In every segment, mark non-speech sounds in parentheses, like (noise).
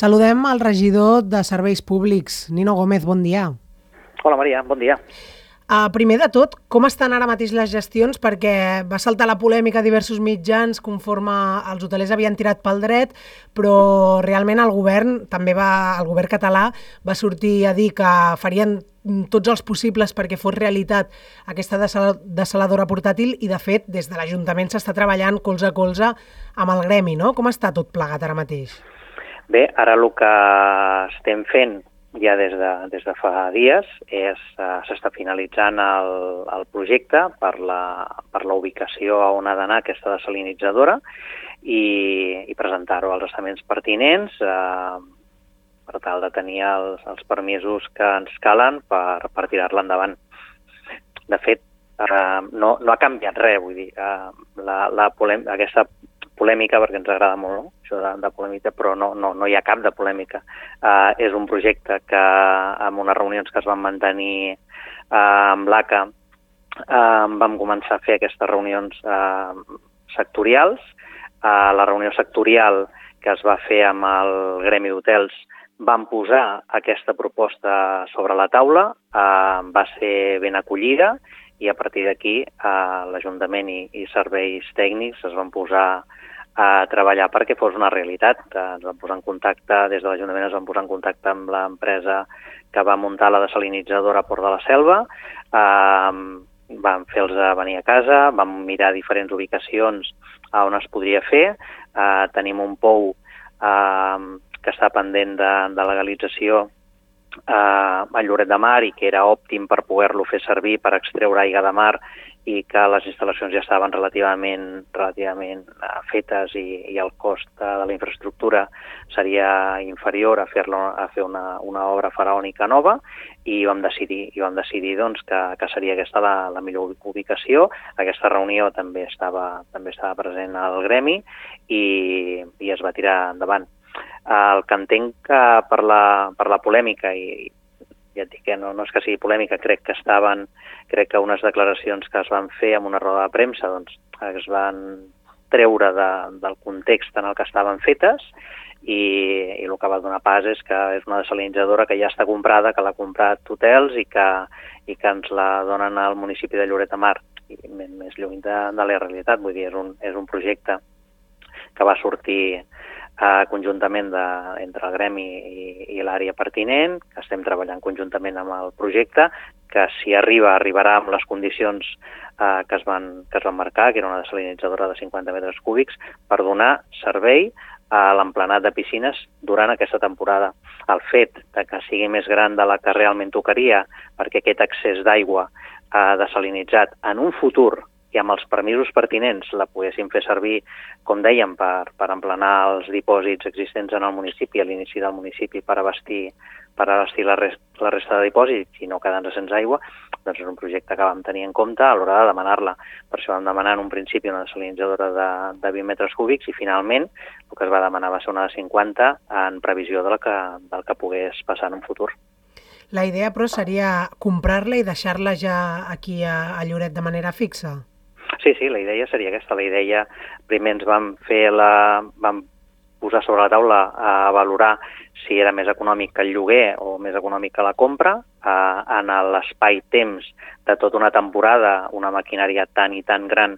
Saludem al regidor de Serveis Públics, Nino Gómez, bon dia. Hola Maria, bon dia. Uh, primer de tot, com estan ara mateix les gestions? Perquè va saltar la polèmica a diversos mitjans conforme els hotelers havien tirat pel dret, però realment el govern, també va, el govern català, va sortir a dir que farien tots els possibles perquè fos realitat aquesta desaladora portàtil i, de fet, des de l'Ajuntament s'està treballant colze a colze amb el gremi, no? Com està tot plegat ara mateix? Bé, ara el que estem fent ja des de, des de fa dies és uh, s'està finalitzant el, el projecte per la, per la ubicació on ha d'anar aquesta desalinitzadora i, i presentar-ho als estaments pertinents eh, per tal de tenir els, els permisos que ens calen per, per tirar-la endavant. De fet, eh, no, no ha canviat res, vull dir, eh, la, la polem aquesta polèmica, perquè ens agrada molt no? Això de, de polèmica, però no, no, no hi ha cap de polèmica. Uh, és un projecte que amb unes reunions que es van mantenir uh, amb l'ACA uh, vam començar a fer aquestes reunions uh, sectorials. Uh, la reunió sectorial que es va fer amb el Gremi d'Hotels van posar aquesta proposta sobre la taula, uh, va ser ben acollida i a partir d'aquí uh, l'Ajuntament i, i serveis tècnics es van posar a treballar perquè fos una realitat. Ens vam posar en contacte, des de l'Ajuntament ens vam posar en contacte amb l'empresa que va muntar la desalinitzadora a Port de la Selva, eh, vam fer-los venir a casa, vam mirar diferents ubicacions a on es podria fer, eh, tenim un pou eh, que està pendent de, de legalització eh, a Lloret de Mar i que era òptim per poder-lo fer servir per extreure aigua de mar i que les instal·lacions ja estaven relativament, relativament uh, fetes i, i el cost de la infraestructura seria inferior a fer, a fer una, una obra faraònica nova i vam decidir, i vam decidir doncs, que, que seria aquesta la, la millor ubicació. Aquesta reunió també estava, també estava present al gremi i, i es va tirar endavant. El que entenc que per la, per la polèmica i, ja et dic que no, no és que sigui polèmica, crec que estaven, crec que unes declaracions que es van fer amb una roda de premsa doncs, es van treure de, del context en el que estaven fetes i, i el que va donar pas és que és una desalinitzadora que ja està comprada, que l'ha comprat hotels i que, i que ens la donen al municipi de Lloret de Mar, i més lluny de, de la realitat, vull dir, és un, és un projecte que va sortir eh, conjuntament de, entre el gremi i, i l'àrea pertinent, que estem treballant conjuntament amb el projecte, que si arriba, arribarà amb les condicions eh, que, es van, que es van marcar, que era una desalinitzadora de 50 metres cúbics, per donar servei a l'emplenat de piscines durant aquesta temporada. El fet de que sigui més gran de la que realment tocaria, perquè aquest accés d'aigua eh, desalinitzat en un futur i amb els permisos pertinents la poguéssim fer servir, com dèiem, per, per emplenar els dipòsits existents en el municipi, a l'inici del municipi, per abastir, per abastir la, rest, la resta de dipòsits i no quedar-nos sense aigua, doncs és un projecte que vam tenir en compte a l'hora de demanar-la. Per això vam demanar en un principi una desalinitzadora de, de 20 metres cúbics i finalment el que es va demanar va ser una de 50 en previsió del que, del que pogués passar en un futur. La idea, però, seria comprar-la i deixar-la ja aquí a, a Lloret de manera fixa? Sí, sí, la idea seria aquesta. La idea, primer ens vam fer la... vam posar sobre la taula a valorar si era més econòmic que el lloguer o més econòmic que la compra. Eh, en l'espai-temps de tota una temporada, una maquinària tan i tan gran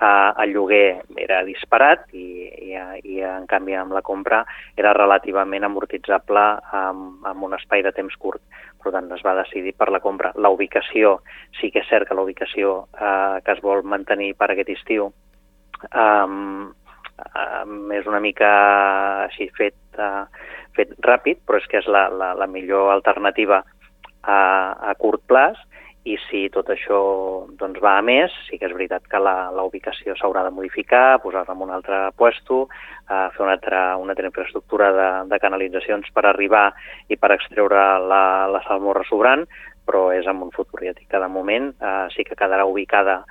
eh, el lloguer era disparat i, i, i en canvi amb la compra era relativament amortitzable amb, amb un espai de temps curt. Per tant, es va decidir per la compra. La ubicació, sí que és cert que la ubicació eh, que es vol mantenir per aquest estiu eh, és una mica així fet, eh, fet ràpid, però és que és la, la, la millor alternativa a, a curt plaç i si tot això doncs, va a més, sí que és veritat que la, la ubicació s'haurà de modificar, posar-la en un altre puesto, eh, fer una altra, una altra infraestructura de, de canalitzacions per arribar i per extreure la, la salmorra sobrant, però és en un futur, ja dic que de moment eh, sí que quedarà ubicada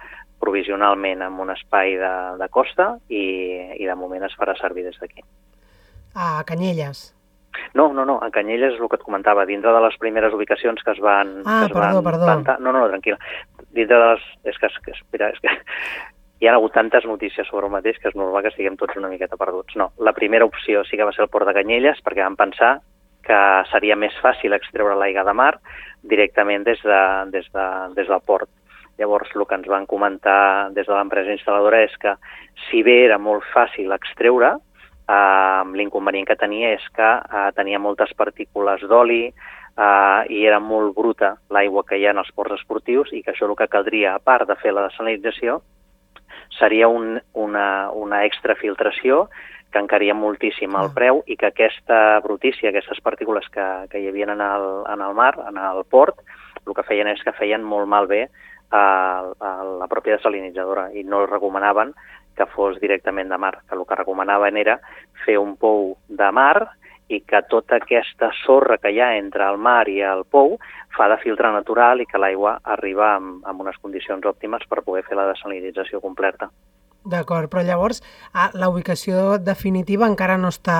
provisionalment en un espai de, de costa i, i de moment es farà servir des d'aquí. A Canyelles. No, no, no, a Canyelles és el que et comentava, dintre de les primeres ubicacions que es van, ah, que es perdó, van perdó. plantar... No, no, no, tranquil·la. Dintre de les... És que, espera, és que (laughs) hi ha hagut tantes notícies sobre el mateix que és normal que estiguem tots una miqueta perduts. No, la primera opció sí que va ser el port de Canyelles perquè vam pensar que seria més fàcil extreure l'aigua de mar directament des, de, des, de, des del port. Llavors, el que ens van comentar des de l'empresa instal·ladora és que, si bé era molt fàcil extreure, eh, l'inconvenient que tenia és que eh, tenia moltes partícules d'oli eh, i era molt bruta l'aigua que hi ha en els ports esportius i que això el que caldria, a part de fer la desalinització, seria un, una, una extrafiltració que encaria moltíssim el preu i que aquesta brutícia, aquestes partícules que, que hi havia en el, en el mar, en el port, el que feien és que feien molt malbé a, a la pròpia desalinitzadora i no recomanaven que fos directament de mar, que el que recomanaven era fer un pou de mar i que tota aquesta sorra que hi ha entre el mar i el pou fa de filtre natural i que l'aigua arriba amb, amb unes condicions òptimes per poder fer la desalinització completa. D'acord, però llavors ah, la ubicació definitiva encara no està,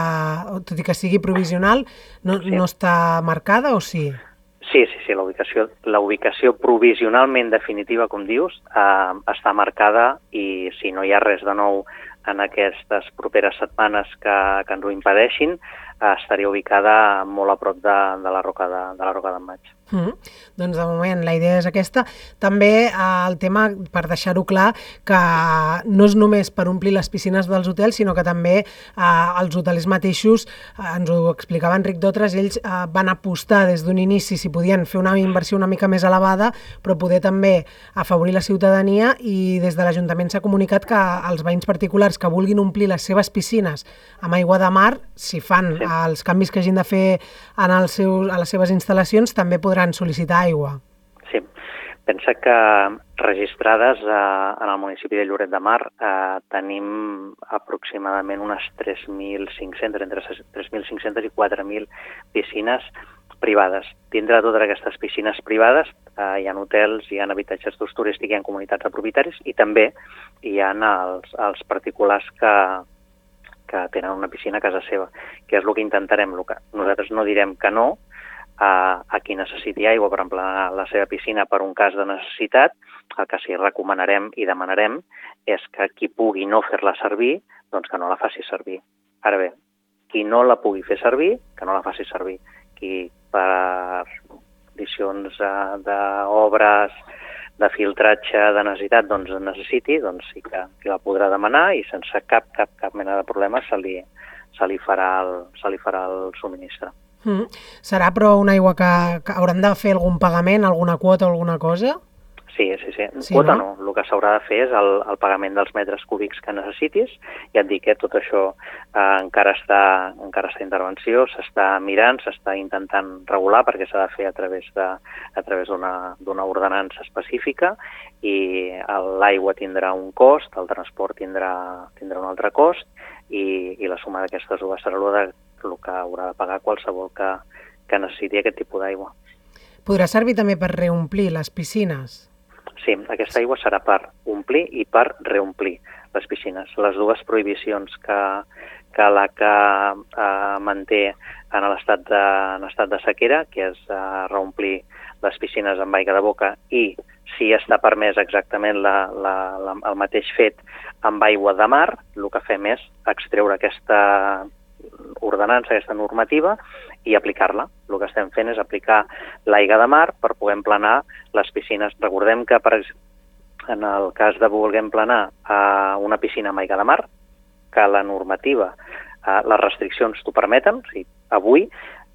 tot i que sigui provisional, no, sí. no està marcada o sí? Sí, sí, sí, la ubicació, la ubicació provisionalment definitiva, com dius, eh, està marcada i si no hi ha res de nou en aquestes properes setmanes que, que ens ho impedeixin, estaria ubicada molt a prop de, de la Roca de, de la Roca d'en Maig. Mm -hmm. Doncs de moment la idea és aquesta. També eh, el tema, per deixar-ho clar, que no és només per omplir les piscines dels hotels, sinó que també eh, els hotels mateixos, eh, ens ho explicava Enric Dotres, ells eh, van apostar des d'un inici si podien fer una inversió una mica més elevada, però poder també afavorir la ciutadania i des de l'Ajuntament s'ha comunicat que els veïns particulars que vulguin omplir les seves piscines amb aigua de mar, si fan sí. Els canvis que hagin de fer en els seus, a les seves instal·lacions, també podran sol·licitar aigua. Sí. Pensa que registrades eh, en el municipi de Lloret de Mar eh, tenim aproximadament unes 3.500, entre 3.500 i 4.000 piscines privades. Dintre de totes aquestes piscines privades eh, hi ha hotels, hi ha habitatges d'ús turístic, hi ha comunitats de propietaris i també hi ha els, els particulars que, que tenen una piscina a casa seva, que és el que intentarem. El que nosaltres no direm que no, a, a qui necessiti aigua per emplenar la seva piscina per un cas de necessitat, el que sí recomanarem i demanarem és que qui pugui no fer-la servir, doncs que no la faci servir. Ara bé, qui no la pugui fer servir, que no la faci servir. Qui per condicions eh, d'obres, de filtratge de necessitat, doncs necessiti, doncs sí que, que la podrà demanar i sense cap, cap, cap mena de problema se li, se li, farà, el, se li farà el subministre. Mm. Serà però una aigua que, que hauran de fer algun pagament, alguna quota o alguna cosa? Sí, sí, sí. sí quota no? no. El que s'haurà de fer és el, el pagament dels metres cúbics que necessitis. Ja et dic que tot això eh, encara està encara està intervenció, s'està mirant, s'està intentant regular perquè s'ha de fer a través de a través d'una ordenança específica i l'aigua tindrà un cost, el transport tindrà, tindrà un altre cost i, i la suma d'aquestes dues serà el el que haurà de pagar qualsevol que, que necessiti aquest tipus d'aigua. Podrà servir també per reomplir les piscines? Sí, aquesta aigua serà per omplir i per reomplir les piscines. Les dues prohibicions que, que la que eh, manté en l'estat de, en estat de sequera, que és eh, reomplir les piscines amb aigua de boca i si està permès exactament la, la, la, el mateix fet amb aigua de mar, el que fem és extreure aquesta ordenança, aquesta normativa, i aplicar-la. El que estem fent és aplicar l'aigua de mar per poder emplenar les piscines. Recordem que, per, en el cas de voler emplenar a una piscina amb aigua de mar, que la normativa, eh, les restriccions t'ho permeten, o sigui, avui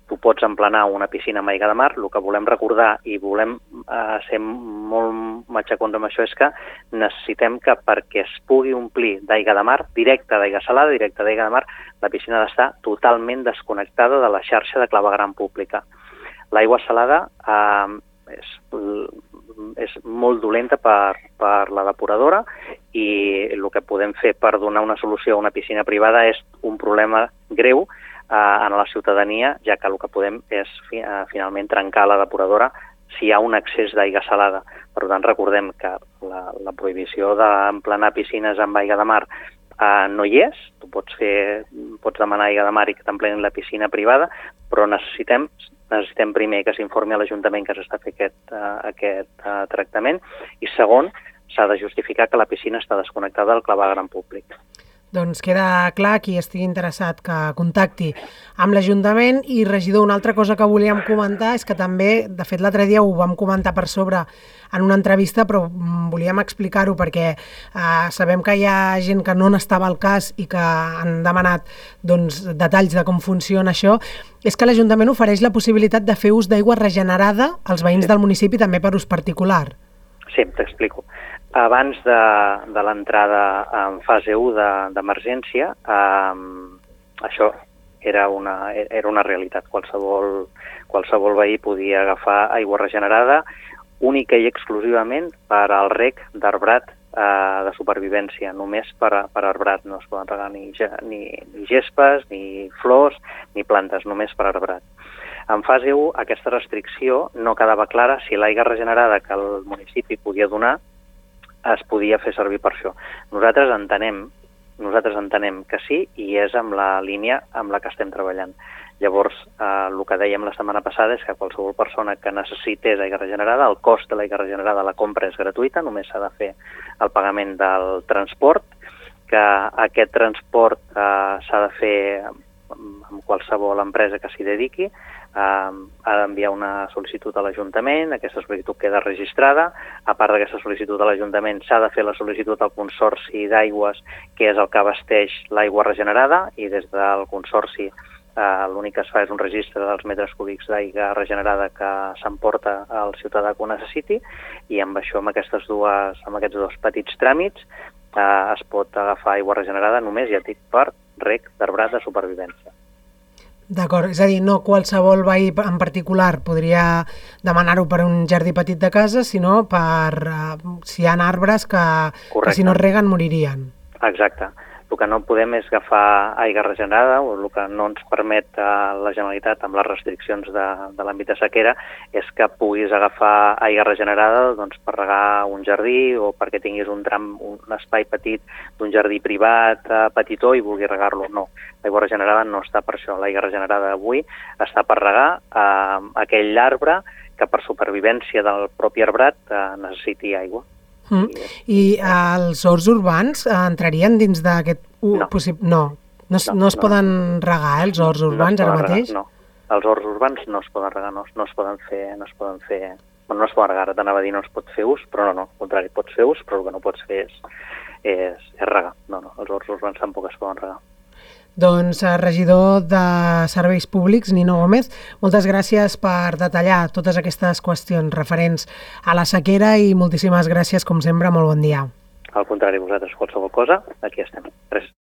tu pots emplenar una piscina amb aigua de mar, el que volem recordar i volem eh, ser molt matxacons amb això és que necessitem que perquè es pugui omplir d'aigua de mar, directa d'aigua salada, directa d'aigua de mar, la piscina ha d'estar totalment desconnectada de la xarxa de clavegram pública. L'aigua salada eh, és, és molt dolenta per, per la depuradora i el que podem fer per donar una solució a una piscina privada és un problema greu eh, en la ciutadania, ja que el que podem és fi, eh, finalment trencar la depuradora si hi ha un excés d'aigua salada. Per tant, recordem que la, la prohibició d'emplenar piscines amb aigua de mar eh, no hi és, tu pots, fer, pots demanar aigua de mar i que t'emplenin la piscina privada, però necessitem necessitem primer que s'informi a l'Ajuntament que s'està fent aquest, uh, aquest uh, tractament i segon, s'ha de justificar que la piscina està desconnectada del clavegram públic. Doncs queda clar qui estigui interessat que contacti amb l'Ajuntament i regidor, una altra cosa que volíem comentar és que també, de fet l'altre dia ho vam comentar per sobre en una entrevista, però mm, volíem explicar-ho perquè eh, sabem que hi ha gent que no n'estava al cas i que han demanat doncs, detalls de com funciona això, és que l'Ajuntament ofereix la possibilitat de fer ús d'aigua regenerada als veïns del municipi també per ús particular. Sí, t'explico. Abans de, de l'entrada en fase 1 d'emergència, de, eh, això era una, era una realitat. Qualsevol, qualsevol veí podia agafar aigua regenerada única i exclusivament per al rec d'arbrat eh, de supervivència, només per, per arbrat. No es poden regar ni, ni, ni gespes, ni flors, ni plantes, només per arbrat. En fase 1, aquesta restricció no quedava clara si l'aigua regenerada que el municipi podia donar es podia fer servir per això. Nosaltres entenem, nosaltres entenem que sí i és amb la línia amb la que estem treballant. Llavors, eh, el que dèiem la setmana passada és que qualsevol persona que necessités aigua regenerada, el cost de l'aigua regenerada, la compra és gratuïta, només s'ha de fer el pagament del transport, que aquest transport eh, s'ha de fer amb qualsevol empresa que s'hi dediqui, eh, ha d'enviar una sol·licitud a l'Ajuntament, aquesta sol·licitud queda registrada, a part d'aquesta sol·licitud a l'Ajuntament s'ha de fer la sol·licitud al Consorci d'Aigües, que és el que abasteix l'aigua regenerada, i des del Consorci eh, l'únic que es fa és un registre dels metres cúbics d'aigua regenerada que s'emporta al ciutadà que ho necessiti, i amb això, amb, aquestes dues, amb aquests dos petits tràmits, eh, es pot agafar aigua regenerada només, ja dic, per rec d'arbrat de supervivència. D'acord, és a dir, no qualsevol veí en particular podria demanar-ho per un jardí petit de casa, sinó per uh, si hi ha arbres que, que si no reguen moririen. Exacte. El que no podem és agafar aigua regenerada, o el que no ens permet a eh, la Generalitat amb les restriccions de, de l'àmbit de sequera és que puguis agafar aigua regenerada doncs, per regar un jardí o perquè tinguis un tram, un espai petit d'un jardí privat eh, petitó i vulguis regar-lo. No, l'aigua regenerada no està per això. L'aigua regenerada avui està per regar eh, aquell arbre que per supervivència del propi arbrat eh, necessiti aigua. Mm. I els horts urbans eh, entrarien dins d'aquest... Uh, no. Possib... no. No, no, no es no. poden regar, eh, els horts urbans, no ara mateix? Regar, no, els horts urbans no es poden regar, no, no es poden fer... No es poden fer bueno, no es poden regar, t'anava a dir no es pot fer ús, però no, no, al contrari, pots fer ús, però el que no pots fer és, és, és regar. No, no, els horts urbans tampoc es poden regar. Doncs, eh, regidor de Serveis Públics, Nino Gómez, moltes gràcies per detallar totes aquestes qüestions referents a la sequera i moltíssimes gràcies, com sempre, molt bon dia. Al contrari, vosaltres qualsevol cosa, aquí estem. Res.